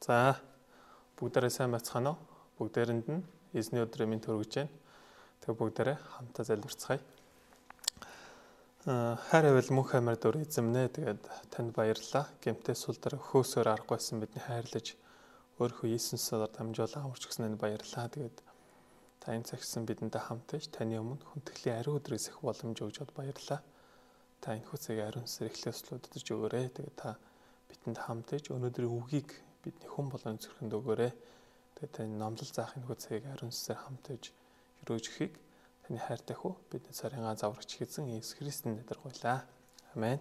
За бүгдээрээ сайн байцгаана уу? Бүгдээрэнд нь эзний өдрийн минь төргөж байна. Тэгээ бүгдээрээ хамтаа залбирцгаая. Аа хайр авил мөнх амар дөр эзэмнэ. Тэгээд танд баярлалаа. Гэмтээ сул дээр хөөсөөр аргагүйсэн бидний хайрлаж өөрийнхөө Иесусээр дамжуулан амарч гиснэнд баярлалаа. Тэгээд та энэ цагсан бидэнтэй хамт байж таны өмнө хүндэтгэлийн ариун өдрөөс их боломж өгж бод баярлалаа. Та энэ хүцэг ариун сүр эхлэслүүд өдөрж өгөөрэй. Тэгээд та бидэнд хамт байж өнөөдрийн үгийг бидний хүн болгоны зүрхэнд өгөөрэй. Тэгээд таны номлол заах энэ хүцгийг ариун сүрээр хамт байж өрөөж өгөхийг таны хайртай хүү бидний царийн заврагч хэзэн Иесус Христийн нэрээр гуйлаа. Амен.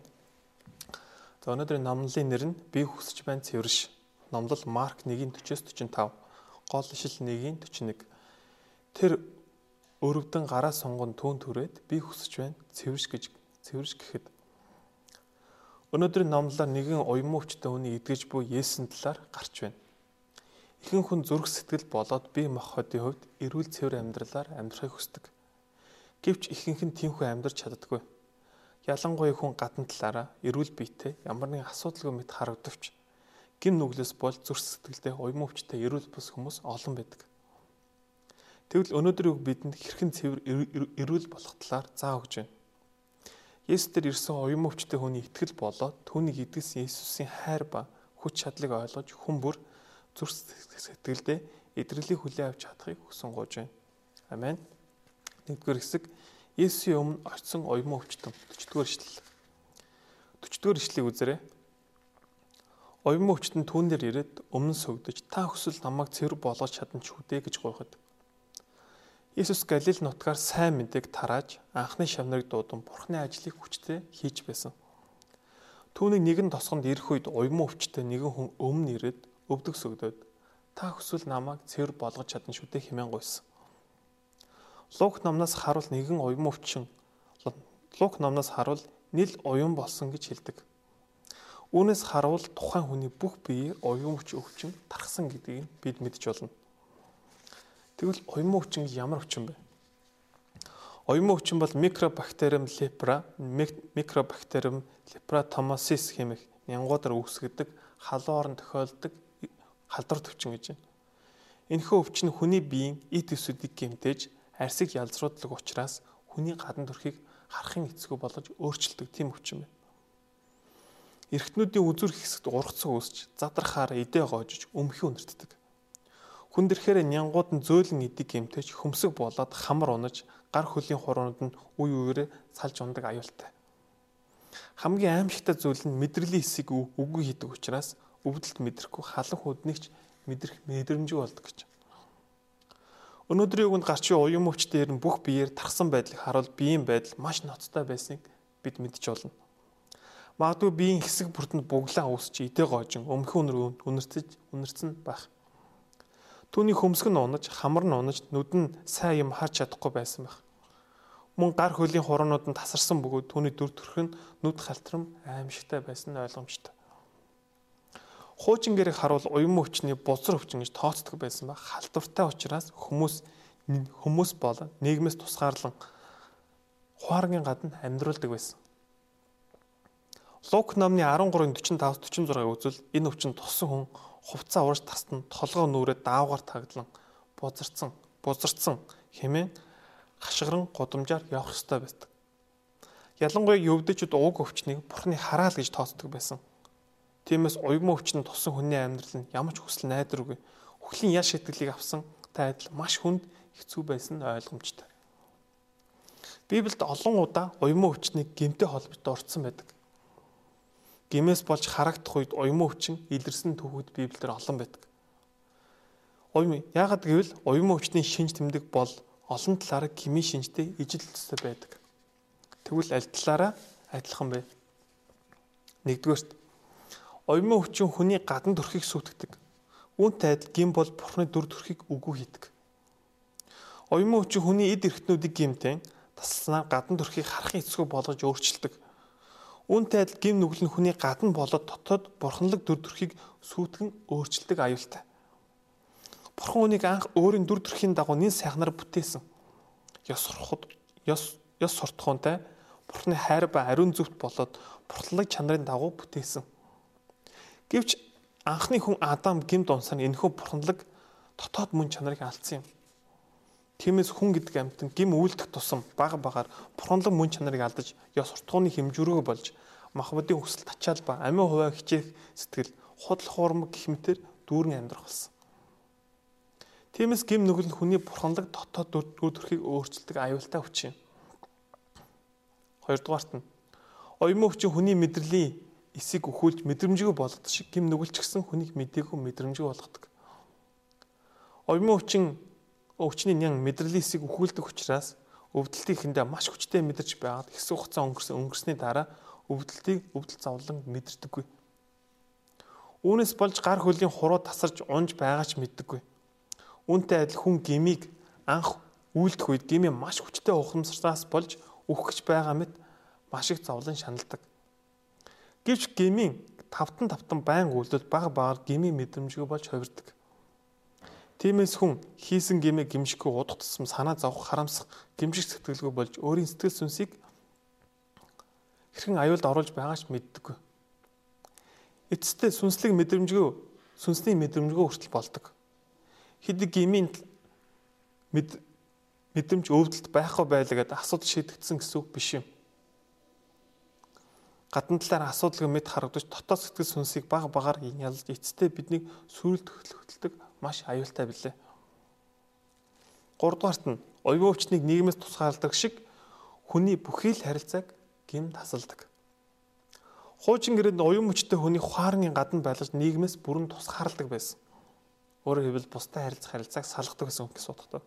За өнөөдрийн номлолын нэр нь би хүсэж байна цэвэрш. Номлол Марк 1:40-45, гол ишил 1:41. Тэр өрөвдөн гараа сонгон түүн түрээд би хүсэж байна цэвэрш гэж цэвэрш гэхэд Өнөөдрийн номлолоор нэгэн уймуучтай хүний эдгэж буй Есүсийн талаар гарч байна. Ихэнх хүн зүрх сэтгэл болоод бие махбодын хувьд эрүүл цэвэр амьдралаар амьдрахыг хүсдэг. Гэвч ихэнх нь тиймхүү амьдрч чаддаггүй. Ялангуяа хүн гадна талаараа эрүүл биетэй ямар нэгэн асуудалгүй мэт харагдавч гин нүглэс бол зүрх сэтгэлдээ уймуучтай эрүүл бус хүмүүс олон байдаг. Тэгвэл өнөөдрийн үг бидэнд хэрхэн цэвэр эрүүл болох талаар заа өгч байна. Есүс дээр ирсэн оюун өвчтэй хүний итгэл болоод түүнийг эдгэсэн Есүсийн хайр ба хүч чадлыг ойлгож хүн бүр зүрх сэтгэлдээ эдрэлийг хүлээн авч чадахыг хүсэн гож байна. Амен. Нэгдүгээр хэсэг Есүсийн өмнө очсон оюун өвчтөн 40-р эшлэл. 40-р эшлэлийг үзээрэй. Оюун өвчтөн түүн дээр ирээд өмнө сүгдэж та хүсвэл намайг цэвэр болгож чадна ч үдэ гэж гуйхад Иесус Галил нутгаар сайн мэдээг тарааж анхны шавнарыг дуудан Бурхны ажлыг хүчтэй хийж байсан. Түүний нэгэн тосгонд ирэх үед уйман өвчтэй нэгэн хүн өмнө ирээд өвдөг сүгдөөд та хүсвэл намайг цэвэр болгож чадна шүү дээ хэмээн гуйсан. Лук номноос харуул нэгэн уйман өвчин Лук номноос харуул нил уян болсон гэж хэлдэг. Үүнээс харуул тухайн хүний бүх биеэр уян өвч өвчин тархсан гэдгийг бид мэдж болно. Тэгвэл уйман өвчин ямар өвчин бэ? Уйман өвчин бол микробактериум лепра, микробактериум лепратомосис хэмээх нянгуудаар үүсгэдэг халуун орон тохиолдог халдвар төвчин гэж байна. Энэхүү өвчин хүний биеийн эд эсүүдийг гэмтээж арсыг ялзруулдаг учраас хүний гадна төрхийг харахын эцгүү болгож өөрчилдөг тийм өвчин байна. Эрэгтнүүдийн үзүр хэсэгт ургацсан үүсч задрахаар эдээ гоожж өмхий өнөртдөг. Хүн дэрхээр нянгууд нь зөөлөн идэг гэмтэж хөмсөг болоод хамар унаж гар хөлийн хуруунууд нь үе үеэрээ салж ундаг аюултай. Хамгийн аимшигтай зүйл нь мэдрэлийн хэсийг үгүй хийдэг учраас өвдөлт мэдрэхгүй халах үднэгч мэдрэх мэдрэмжгүй болдог гэж. Өнөөдрийн үгэнд гарч буй уян мөвчтээр нь бүх биеэр тархсан байдлыг харуул биеийн байдал маш ноцтой байсныг бид мэдж болно. Магадгүй биеийн хэсэг бүртэнд буглаа үүсч идэ гоожин өмхөн өнөр үнэрцэж үнэрцэн байх. Түүний хөмсг нь унаж, хамар нь унаж, нүд нь сайн юм харж чадахгүй байсан байх. Мөн гар хөлийн хуруунууд нь тасарсан бөгөөд түүний дүр төрх нь нүд халтрам аимшигтай байсан нь ойлгомжтой. Хуучин гэрийг харуул уян өвчний бузар өвчин гэж тооцдог байсан ба халдвартай учраас хүмүүс хүмүүс болон нийгмээс тусгаарлан хуаргийн гадна амьдруулдаг байсан. Лук номны 13:45-46 үзвэл энэ өвчин туссан хүн хувцас уурж тасна толгоо нүрээ даавгаар таглан бузарцсан бузарцсан хэмээн хашгиран гудамжаар явах ёстой байдаг. Ялангуяа өвдөчд ууг өвчнийг бурхны хараал гэж тооцдог байсан. Тиймээс уйман өвчин тусан хүний амьдрал нь ямар ч хүсэл найдваргүй өхлийн ял шитгэлийг авсан та адил маш хүнд хэцүү байсан нь ойлгомжтой. Библиэд олон удаа уйман өвчнийг гэмтэй холбогдож орцсон байдаг. Гимээс болж харагдах үед уйман өвчин илэрсэн түүхүүд Библиэлд олон байдаг. Уйм яагаад гэвэл уйман өвчний шинж тэмдэг бол олон талаараа гмийн шинжтэй ижил төстэй байдаг. Тэгвэл аль талаараа адилхан бэ? Нэгдүгээрт уйман өвчин хүний гадна төрхийг сүйтгдэг. Үүнтэй адил гим бол бурхны дүр төрхийг үгүй хийдэг. Уйман өвчин хүний эд эрхтнүүдийг гимтэн тасланаар гадна төрхийг харахын эцгүү болгож өөрчилдөг Үүнтэй адил гим нүгэл нь хүний гадна болоод дотоод бурханлаг дүр төрхийг сүйтгэн өөрчилдөг аюултай. Бурхан үнийг анх өөрийн дүр төрхийн дагуу нин сайхнаар бүтээсэн. Ёс сурахад ёс ёс суртахуунтай Бурханы хайр ба ариун зүвт болоод бурханлаг чанарын дагуу бүтээсэн. Гэвч анхны хүн Адам гимд унсаар энэхүү бурханлаг дотоод мөн чанарыг алдсан юм. Тиймээс хүн гэдэг амьтан гим үйлдэх тусам бага багаар бурханлаг мөн чанарыг алдаж ёс суртахууны хэмжүүрөө болж махбодын хүсэл тачаал ба амиа хуваа хичээх сэтгэл худал хуурмаг гэх мэтэр дүүрэн амьдрах болсон. Тиймээс гим нүгэл нь хүний бурханлаг дотоод үр төрхийг өөрчилдөг аюултай хүч юм. Хоёрдугаарт нь оюун өвчин хүний мэдрэлийн эсийг өхүүлж мэдрэмжгүй болгодог шиг гим нүгэлч гисэн хүнийг мдээгүй мэдрэмжгүй болгодог. Оюун өвчин өвчний нян мэдрэлийн эсийг өхүүлдэг учраас өвдөлтийн ихэндээ маш хүчтэй мэдэрч байгаад хэсэг хугацаа өнгөрсөн өнгөрсний дараа өвдөлтийг өвдөл завлан мэдэрдэггүй. Үүнээс болж гар хөлийн хуруу тасарч унж байгаа ч мэддэггүй. Үүнтэй адил хүн гмийг анх үйлдэх үед гмийн маш хүчтэй ухамсараас болж үхэж байгаа мэт маш их зовлон шаналдаг. Гэвч гмийн тавтан тавтан байн үйлдэл баг багаар гмийн мэдрэмжгүй болж хувирдаг. Тиймээс хүн хийсэн гмээ гимшгүй удах тусам санаа зовх харамсах гимшиг сэтгэлгүй болж өөрийн сэтгэл сүнсийг хэрхэн аюулд оруулж байгаач мэддэггүй. Эцэстээ сүнслэг мэдрэмжгүй сүнсний мэдрэмжгүй хүртэл болдог хэдэг гмийн мэд мэдрэмж өвдөлт байхгүй байлаа гэдэг асуудал шийдэгдсэн гэсэн үг биш юм. Гадна талаар асуудал мэд харагдаж дотоод сэтгэл сүнсийг баг багаар ялж эцэстээ биднийг сүрэл төхөлтөг маш аюултай билээ. 3 дугаарт нь оюун өвчнийг нийгэмээс тусгаарладаг шиг хүний бүхий л харилцааг гим тасалдаг. Хуучин гэрээнд оюун өвчтэй хүний хуаарны гадна байлгаж нийгэмээс бүрэн тусгаарладаг байсан. Өөрөөр хэлбэл бусдад харилцах харилцааг салгадаг гэсэн үг гэсэн утгатай.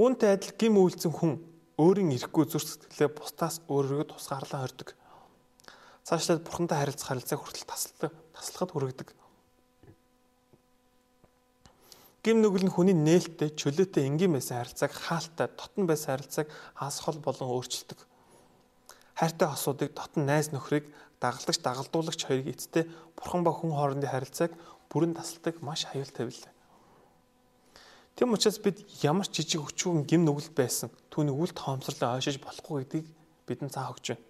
Үүнтэй адил гим үйлцэн хүн өөрийн ирэхгүй зүрх сэтгэлээ бусдаас өөрийгөө тусгаарлан хордог. Цаашлаад бурхантай харилцах харилцааг хүртэл тасалдаг, таслахад хүргэдэг. Гим нүгэл нь хүний нээлттэй, чөлөөтэй энгийн байсан харилцааг хаалттай, дотн байсан харилцааг хасхол болон өөрчилдөг. Хайртай асуудыг дотн найз нөхрийг дагалдагч дагалдуулагч хоёрыг эцтэй бурхан ба хүн хоорондын харилцааг бүрэн тасалдаг маш аюултай билээ. Тэм учраас бид ямар ч жижиг өчүүн гим нүгэл байсан түүний үл тоомсрлоо ойшиж болохгүй гэдгийг бидэнд цаа өгч байна.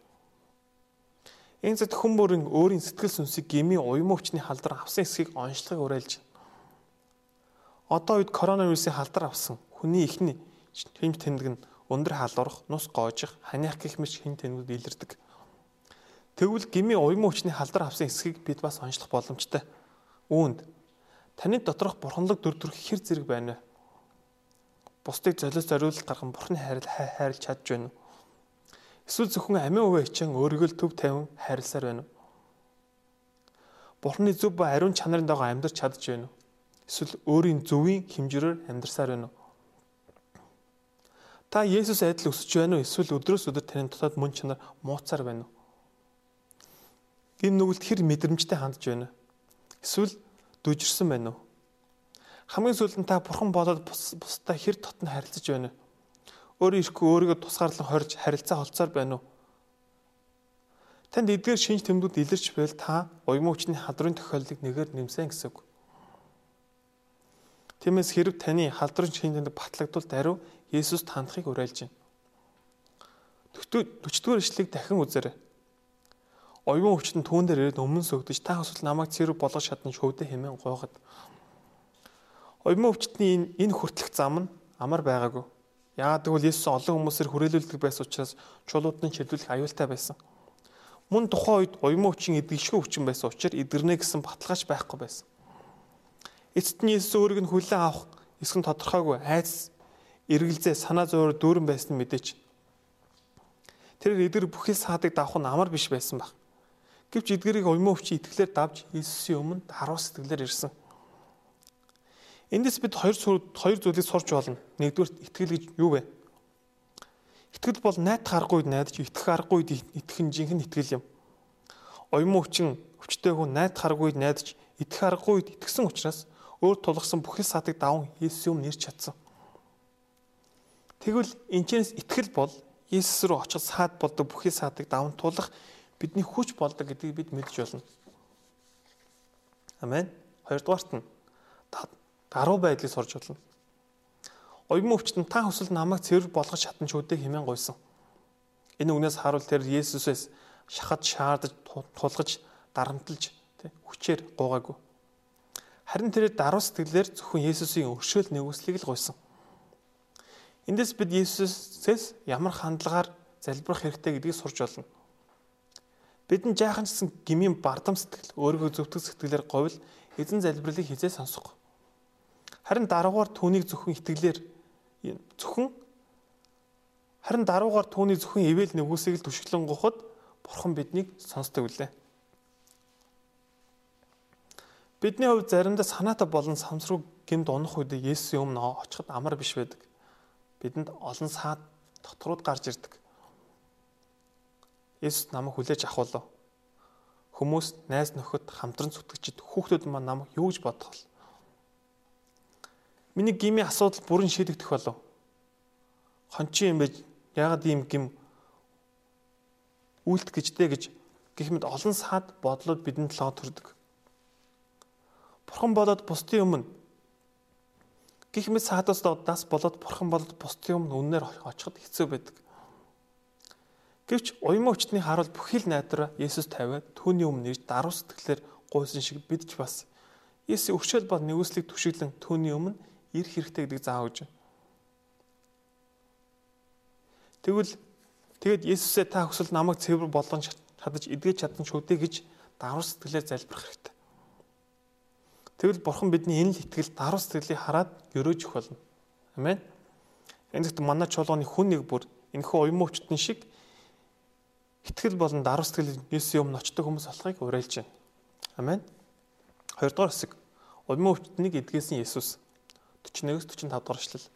Энэ зэт хүн бүрийн өөрийн сэтгэл сүнсийг гмийн уян өвчний халдар авсан эсхийг онцлогыг уриалж. Одоо үед коронавирусын халдар авсан хүний ихний хэмж тэмдэг нь өндөр халуурах, нус гоожих, ханиах гэх мэт хин тэнүүд илэрдэг. Тэгвэл гмийн уян өвчний халдар авсан эсхийг бид бас онцлох боломжтой. Үүнд таны доторх бурханлаг дүр төрх хэр зэрэг байна вэ? Бусдыг золиос зориулалт гарган бурхны хайрал хайрлж чадж байна уу? Эсвэл зөвхөн амиа өвөө хичээн өөрийгөө л төв тавин хайрласаар байна уу? Бурхны зөв ба ариун чанарын дагуу амьдарч чадж байна уу? Эсвэл өөрийн зөвийн хэмжээрээр амьдарсаар байна уу? Та Есүс адил өсөж байна уу? Эсвэл өдрөөс өдөр таны дотоод мөн чанар мууцаар байна уу? Гин нүгэлт хэр мэдрэмжтэй хандж байна вэ? Эсвэл дүжирсэн байна уу? Хамгийн сүүлд нь та бурхан болоод бус бусдаа хэр дотн харилцаж байна вэ? Өөрөө ирэхгүй өөрийгөө тусгаарлан хорж харилцаа холцоор байна уу? Танд эдгээр шинж тэмдгүүд илэрч байл та уян өвчний халдрын тохиолдлыг нэгээр нэмсэн гэсэн үг. Тиймээс хэрв таны халдрын шинж тэмдэг батлагдвал даруй Есүс тандахыг уриалж байна. 40-р ишлэгийг дахин үзээрэй оюун өвчтөн түүн дээр ирээд өмнө сөгдөж та эсвэл намайг цэрэг болгож чадна шөвдө хэмээн гойход. Оюун өвчтний энэ хүртэлх зам нь амар байгаагүй. Яагаад гэвэл Есүс олон хүмүүсээр хүрээлүүлдэг байсан учраас чулууд нь шийдвэрлэх аюултай байсан. Мөн тухайн үед оюун өвчин эдгэшгүй өвчин байсан учраас эдгэрнэ гэсэн баталгаач байхгүй байсан. Эцэст нь Есүс өөрийг нь хүлээн авах эсгэн тодорхойгүй айц эргэлзээ санаа зовоор дүүрэн байсан мэдээч. Тэр эдгэр бүхэл саадыг давах нь амар биш байсан баг. Гэвч эдгэрийг уймаа өвчи итгэлээр давж Иесусийн өмнө харуу сэтгэлээр ирсэн. Эндээс бид хоёр хоёр зүйлийг сурч болно. Нэгдүгээр итгэл гэж юу вэ? Итгэл бол найт харахгүй найдаж итгэх аргагүй итгэх нь жинхэнэ итгэл юм. Уймаа өвчин өвчтэйгөө найт харахгүй найдаж итгэх аргагүй итгэсэн учраас өөр тулгсан бүхэл саатыг даван Иесусийн өмнө ирч чадсан. Тэгвэл энэчнээс итгэл бол Иесус руу очиж саад болдог бүхий саадыг даван тулах бидний хүч болдог гэдгийг бид мэдж болно. Амен. Хоёрдугаарт нь гаруй байдлыг сурж болно. Оюун өвчтөнд та хүсэл намайг цэвэр болгож чадан ч үдэ хэмээн гойсон. Энэ үгнээс харуул тэр Есүсээс шахаж шаардаж тулгаж дарамтлж хүчээр гуугаагүй. Харин тэр даруй сэтгэлээр зөвхөн Есүсийн өршөөл нэгүслийг л гуйсан. Эндээс бид Есүсээс ямар хандлагаар залбирах хэрэгтэй гэдгийг сурч болно. Бидний жаахан гэсэн гмийн бардам сэтгэл, өөрийгөө зөвтгөх сэтгэлээр говьл эзэн залбирлыг хизээ сонсох. Харин даруугаар түүнийг зөвхөн итгэлээр зөвхөн харин даруугаар түүний зөвхөн ивэл нэгүсийг л түшиглэн гоход бурхан биднийг сонсдог үлээ. Бидний хувьд заримдаа санаатай болон самсруу гэмд унах үед Есүсийн өмнө очиход амар биш байдаг. Бидэнд олон саад доторууд гарч ирдэг. Есүс намайг хүлээж авах болов. Хүмүүс, найз нөхөд, хамтран зүтгэгчид, хүүхдүүд маань намайг юу гэж бодох вэ? Миний гмийн асуудал бүрэн шийдэгдэх болов. Хончин юм байж яагаад ийм гим үйлдэх гэжтэй гэж гэх мэт олон саад бодлууд бидэнд толгой төрдөг. Бурхан болоод бусдын өмнө гих мэт саадаас дас болоод бурхан болоод бусдын өмнө үннээр очиход хэцүү байдаг. Гэвч уян өчтний харуул бүхий л найдраа Есүс тавиад түүний өмнө ирж даруй сэтгэлээр гуйсан шиг бид ч бас Есүс өршөөл бол нэгүслийг түшиглэн түүний өмнө ирэх хэрэгтэй өгч байна. Тэгвэл тэгэд Есүсээ та хүсвэл намайг цэвэр болгон чадаж эдгэж чадсан шүү дээ гэж даруй сэтгэлээр залбирах хэрэгтэй. Тэгвэл бурхан бидний энэ л итгэл даруй сэтгэлийг хараад өрөөж өгөх болно. Амен. Энэ зөвхөн манай чуулганы хүн нэг бүр энэхүү уян мөвчтөн шиг итгэл болон даруй сэтгэл Есүсийн өмнө очдог хүмүүс болохыг уриалж байна. Амен. Хоёрдугаар хэсэг. Уян мөвчтнийг эдгээсэн Есүс 41-с 45 дугаар эшлэл.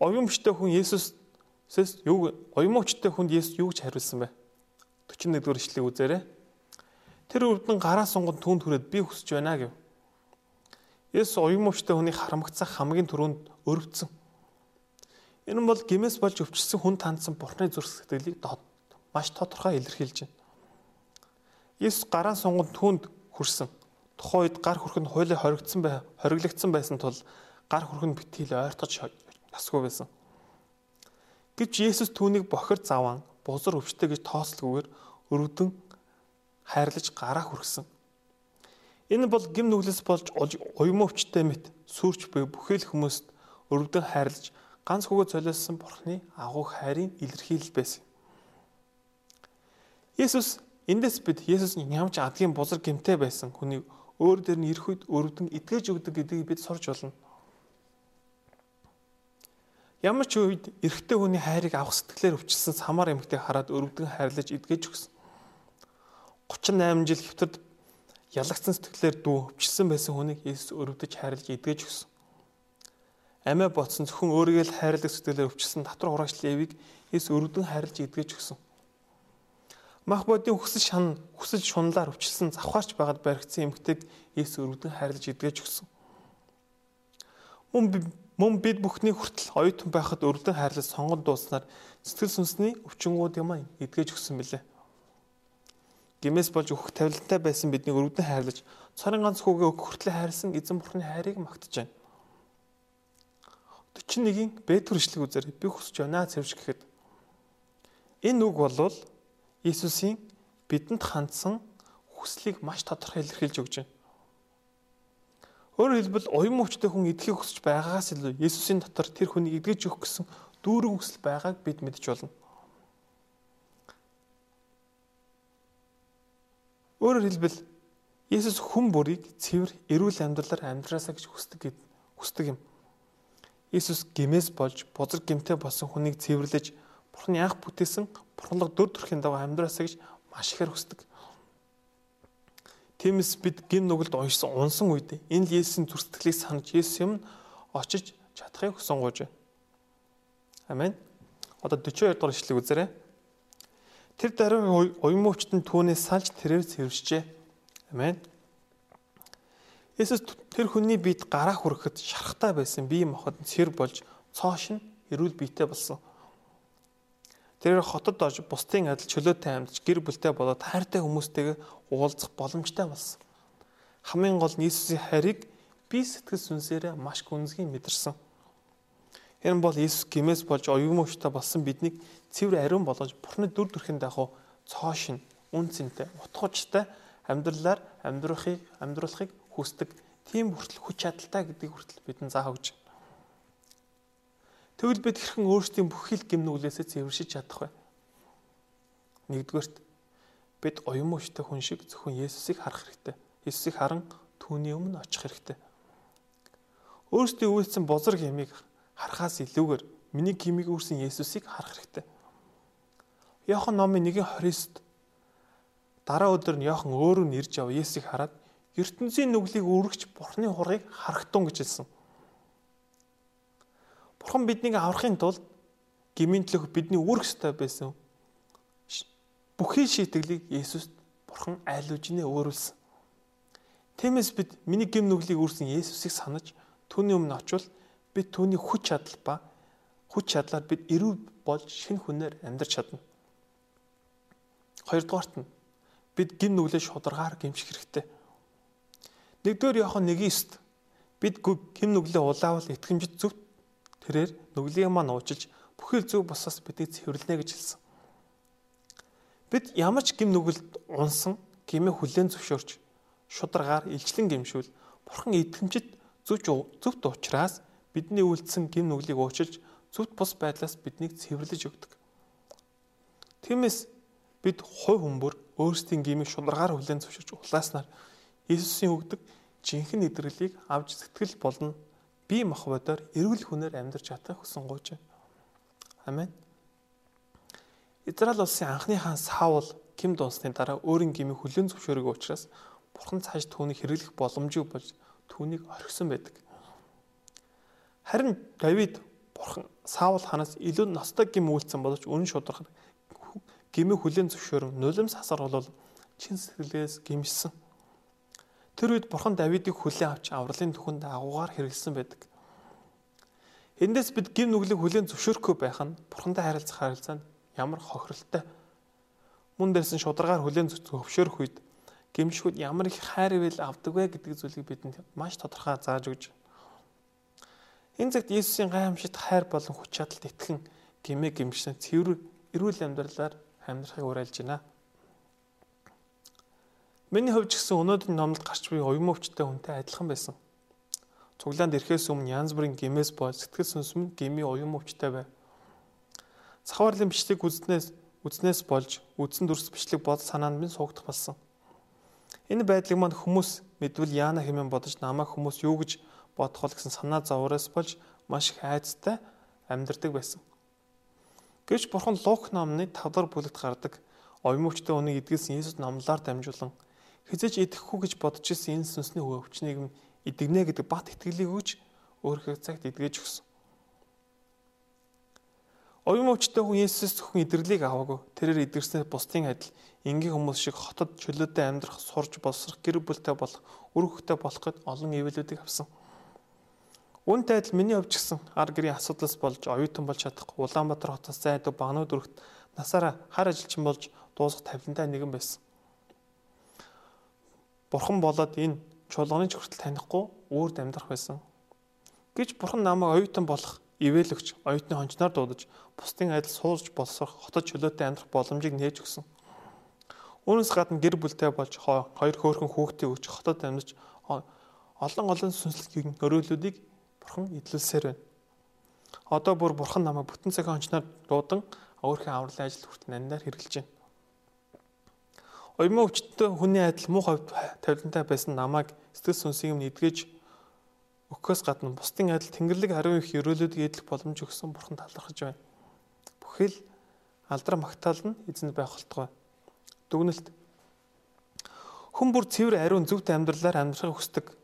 Уян мөвчтэй хүн Есүсээс юу уян мөвчтэй хүнд Есүс юу гэж хариулсан бэ? 41 дугаар эшлэлийг үзээрэй. Тэр үрдэн гараа сунгад түүнд хүрээд би хүсэж байна гэв. Есүс уян мөвчтэй хүнийг харамгацах хамгийн түрүүнд өрөвдсөн. Энэ нь бол гимээс болж өвчлсөн хүн тандсан бурхны зүрх сэтгэлийг маш тодорхой илэрхийлж байна. Есүс гараа сунганд түүнд хүрсэн. Тухайн үед гар хүрхэнд хуйлаа хоригдсан бай, хориглогдсон байсан тул гар хүрхэн битгийл ойртож насгүй байсан. Гэвч Есүс түүнийг бохир заван, бузар өвчтэй гэж тоослоггүйгээр өрөвдөн хайрлаж гараа хүргэсэн. Энэ бол гим нүглэс болж уян өвчтэй мэт сүрч буй бүхэл хүмүүст өрөвдөн хайрлаж ганц хөгөө цолиулсан Бурхны агуу хайрын илэрхийлэл байсан. Есүс эндээс бид Есүс нямж адгийн бузар гимтэй байсан хүний өөр дээр нь ирэх үед өрөвдөн итгэж өгдөг гэдгийг бид сурч болно. Ямар ч үед эрэгтэй хүний хайрыг авах сэтгэлээр өвчлсөн самар эмэгтэй хараад өрөвдөн хайрлаж эдгэж өгсөн. 38 жил хөвтөрд ялагдсан сэтгэлээр дүү өвчлсөн байсан хүнийг Есүс өрөвдөж хайрлаж эдгэж өгсөн. Амиа ботсон зөвхөн өөрийгөө л хайрладаг сэтгэлээр өвчлсөн татвар хураагч Левиг Есүс өрөвдөн хайрлаж эдгэж өгсөн. Мах бодийн хүсэл шан хүсэл шунлаар өвчлсөн завхаарч байгаад баригдсан эмгтэйг Есүс өрөвдөн хайрлаж эдгэж өгсөн. Мөн мөн бид бүхний хүртэл оюутан байхад өрөвдөн хайрлаж сонгон дууснаар сэтгэл сүнсний өвчнгүүд юм эдгэж өгсөн мөлий гимээс болж өгөх тавилантай байсан бидний өргөдөн хайрлаж цорын ганц хүүгээ өгөх хүртлээр хайрлсан эзэн бурхны хайрыг магтаж байна. 41-ийн Бэтүр ишлэг үзээр би хүсэж байна цэвэрч гэхэд энэ үг болвол Иесусийн бидэнд хандсан хүслийг маш тодорхой илэрхийлж өгч байна. Өөрөөр хэлбэл уян мөвчтэй хүн эдхийг хүсэж байгаагаас илүү Иесусийн дотор тэр хүнийг эдгэж өгөх гэсэн дүүрэн хүсэл байгааг бид мэдж болно. Өөрөөр хэлбэл Есүс хүн бүрийг цэвэр эрүүл амьдралаар амьдраасаа гэж хүсдэг хүсдэг юм. Есүс гимээс болж бузар гимтэй болсон хүнийг цэвэрлэж Бурхны анх бүтээсэн бурханлаг дөр төрхийн дагуу амьдраасаа гэж маш ихээр хүсдэг. Тиймээс бид гин нүгэлд уншсан унсан үед энэ л Есүсийн зүрстгэлийг санаж Есүс юм очиж чадахыг хүсэнгуйж байна. Амен. Одоо 42 дугаар ишлэг үзээрэй. Тэр даруй уян мөвчтөнд түүнээс салж тэрээр цэвэрчжээ. Амен. Есүс тэр хүний биед гараа хүрэхэд шарахтай байсан бие махбод цэр болж цоош нь эрүүл биетэй болсон. Тэр хотод орж бусдын адил чөлөөтэй амьдч гэр бүлтэй болоод хайртай хүмүүстэйгээ уулзах боломжтой болсон. Хамгийн гол нь Иесусийн хайрыг би сэтгэл сүнсээрээ маш гүнзгий мэдэрсэн. Энэ бол Иесус гимээс болж оюун мөвчтэй болсон биднийг цэвэр ариун болгож Бурхны дүр төрхийн дагуу цоошин үн цэнтэй утгуучтай амьдралаар амьдрахыг амьдруулахыг хүсдэг. Тийм хүртэл хүч чадалтай гэдгийг хүртэл бидэнд заах өгч. Тэгвэл бид хэрхэн өөрсдийн бүх хил гим нүглээсээ цэвэршиж чадах вэ? Нэгдүгээрт бид оюун мөвчтэй хүн шиг зөвхөн Есүсийг харах хэрэгтэй. Есүсийг харан түүний өмнө очих хэрэгтэй. Өөрсдийн үйлсэн бозар гмийг харахаас илүүгээр миний гмийг үүрсэн Есүсийг харах хэрэгтэй. Йохан номын 1:29-д дараа өдөр нь Йохан өөрөө нэрж ав Есүсийг хараад ертөнцийн нүглийг өргөж Бурхны хургийг харахтун гэж хэлсэн. Бурхан биднийг аврахын тулд гмийн төлөх бидний үүрэх ёстой байсан. Бүхий шийтгэлийг Есүст Бурхан айлуужнээ өөрүүлсэн. Тиймээс бид миний гим нүглийг үүрсэн Есүсийг санаж түүний өмнө очивол бид түүний хүч чадал ба хүч чадлаар бид эрүү болж шинэ хүнээр амьдрч чадна. Хоёрдугаарт нь бид гим нүглээ шударгаар гимших хэрэгтэй. Нэгдүгээр Иохан 1:9-д бид гим нүглээ улаавал итгэмжит зөв Тэрээр нүглийг маань уучилж бүхэл зүг босоос бидийг цэвэрлэнэ гэж хэлсэн. Бид ямар ч гим нүгэлд унсан гимээ хүлээн зөвшөөрч шударгаар илчлэн гимшүүл бурхан идэхэмжид зөвч зөвхт ухраас бидний үлдсэн гим нүглийг уучилж зөвхт бус байдлаас биднийг цэвэрлэж өгдөг. Тиймээс бид хувь хүмүүр өөрсдийн гимийг шударгаар хүлээн зөвшөөрч улааснаар Иесусийн өгдөг жинхэнэ идэрлийг авч сэтгэл болно бие махбодоор эрүүл хүнээр амьдарч чадах хүсэн гооч. Амен. Израиль улсын анхны хаан Саул гим дунсны дараа өөрийн гимийг хүлэн зөвшөөрөг учраас бурхан цааш түүнийг хэрэглэх боломжгүй болж түүнийг орхисон байдаг. Харин Давид бурхан Саул ханаас илүү ностой гим үйлцэн боловч үнэн шударгаар гимийг хүлэн зөвшөөрөн нулимс хасар болол чин сэтгэлээс гимшсэн. Тэр үед бурхан Давидыг хүлээн авч авралын түхэнд агуугаар хэрэгэлсэн байдаг. Эндээс бид гим нүглийг хүлээн зөвшөөрөхгүй байх нь бурхантай харилцах харилцаанд ямар хохиролтой. Мөн дээрсэн шударгаар хүлээн зөвшөөрөх үед гимшгүүд ямар их хайр ивэл авдаг вэ гэдэг зүйлийг бидэнд маш тодорхой зааж өгч. Энэ цагт Иесусийн гайхамшигт хайр болон хүч чадалд итгэн гимээ гимшсэн цэвэр эрүүл амьдралаар амьдрахыг уриалж байна. Миний хувьд ч гэсэн өнөөдрийн номлолд гарч буй оюун өвчтэй хүнтэй адилхан байсан. Цуглаанд ирэхээс өмнө янз бүрийн гимээс бол сэтгэл сүнс минь гими оюун өвчтэй байв. Цахварлын бичлэг үзнээс үзнээс болж үдсэн дүрс бичлэг бод санаанд минь суугдах болсон. Энэ байдлыг манд хүмүүс мэдвэл яана хэмээн бодож намайг хүмүүс юу гэж бодох вэ гэсэн санаа зовроос болж маш их айцтай амьдардаг байсан. Гэвч бурхан Лук номны 5 дахь бүлэгт гардаг оюун өвчтэй үнийг эдгэлсэн Иесус номлоор дамжуулан хизэж идэхгүй гэж бодож исэн энэ сүнсний өвчнийг идэгнэ гэдэг бат итгэлийг өгч өөрийнхөө цагт идгэж өгсөн. Оюун өвчтэй хүн Есүс зөвхөн идэрлийг аваагүй. Тэрээр идэрснээр бусдын адил энгийн хүмүүс шиг хотод чөлөөтэй амьдрах, сурж болсрох, гэр бүлтэй болох, үр хөвгтэй болох гэд олон ивэлүүдийг авсан. Үүнтэй адил миний өвч гисэн ар гэрийн асуудлаас болж оюутан болж чадахгүй Улаанбаатар хотоос зайдуу багнууд өргөт насаараа хар ажилчин болж дуусах тавилантай нэгэн байсан. Бурхан болоод энэ чуулганы ч хүртэл танихгүй өөрд амьдрах байсан. Гэж бурхан намайг оюутан болох ивэлэгч оюутны хончноор дуудаж бусдын адил суулж болсох хотод чөлөөтэй амьдрах боломжийг нээж өгсөн. Үүнээс гадна гэр бүлтэй болж хоёр хөөрхөн хүүхдээ өгч хотод амьдарч олон олон сүнслэгийн өрөөлүүдийг бурхан эдлүүлсээр байна. Одоо бүр бурхан намайг бүтэн цагийн хончноор дуудан өөрхийн авралын ажил хүртэл нандаар хэрэгжилж байна. Оюун өвчтөй хүний адил муу тавилантай байсан намайг сэтгэл сүнсийн юм эдгэж өгөхөөс гадна бусдын адил Тэнгэрлэг хариу их өрөөлөдийг эдлэх боломж өгсөн бурхан талархаж байна. Бүхэл алдар магтаал нь эзэнд байх болтугай. Дүгнэлт хүн бүр цэвэр ариун зөвхт амьдралаар амьдрахыг хүсдэг.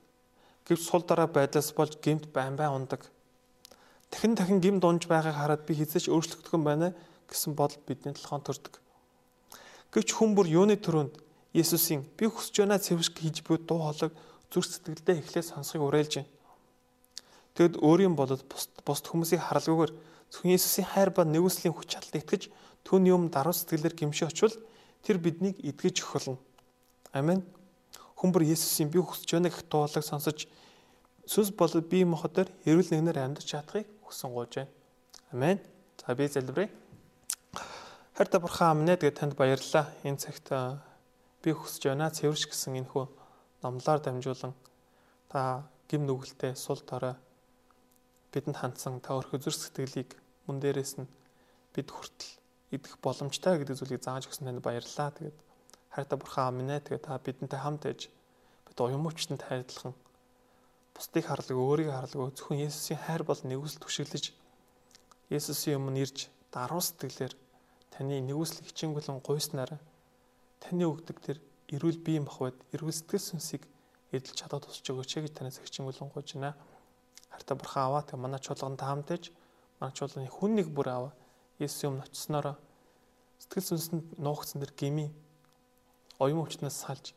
Гэвч сул дараа байдлаас болж гэмт байн байн ундаг. Дахин дахин гим дунж байгааг хараад би хизээч өөрчлөгдөх юм байна гэсэн бодол бидний толгойн төрдөг. Гэвч хүн бүр юуны төрөнд Есүсийн би хүсэж байна цэвэрш хийж буй дуу хоолойг зүрх сэтгэлдээ эхлээд сонсхийг уриалж байна. Тэгэд өөрийн болоод бусд хүмүүсийг харалгүйгээр зөвхөн Есүсийн хайр ба нэгүслийн хүч чадалд итгэж түүний өмнө даруй сэтгэлээр гимши очвол тэр биднийг эдгэж өгөх болно. Амен. Хүн бүр Есүсийн би хүсэж байна гэх дуулыг сонсож сүнс болоод бие махбодоор эрүүл нэгнээр амьдарч чадахыг хүсэн гоож байна. Амен. За би залбирая. Хайртай бурхан амнэ тэгээ танд баярлалаа. Энэ цагт би хүсэж байна цэвэрш гэсэн энэ хөө номлоор дамжуулан та гим нүгэлтэй сул дорой бидэнд хандсан та өөрхөө зүрх сэтгэлийг мөн дээрээс нь бид хүртэл идэх боломжтой гэдэг зүйлийг зааж өгсөн танд баярлалаа. Тэгээд хайртай бурхан минь ээ. Тэгээд та бидэнтэй хамт байж бид уянмуучтанд хайрлах бусдыг харлаг өөрийг харлаг зөвхөн Есүсийн хайр бол нэгүсэл түшиглэж Есүсийн өмнө ирж даруй сэтгэлээр таны нэгүсэл хичээнгүлэн гуйснаар таны өгдөг тэр эрүүл бие махбод эрүүл сэтгэл сүнсийг эдэлж чадаад тусч өгөөч гэж танаас хичээнгүлэн гуйж байна. Хайртай бурхан аваа. Тэг манай чуулганд таамтаж манай чуулганы хүн нэг бүр аваа. Есүсийн өмнө очисноор сэтгэл сүнсэнд нуугдсан тэр гими оюун өвчнөөс салж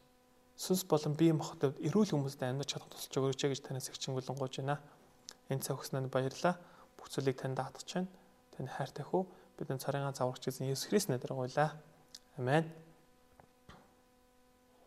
сүнс болон бие махбодод эрүүл хүмүүст амьдарч чадах тусалж өгөөч гэж танаас хичээнгүлэн гуйж байна. Энэ цаг өгснөнд баярлалаа. Бүх зүйлийг танд даатгаж байна. Таны хайртай хүү бидний царайгаа заварч эзэн Есүс Христ нэрээр гуйлаа. Амен.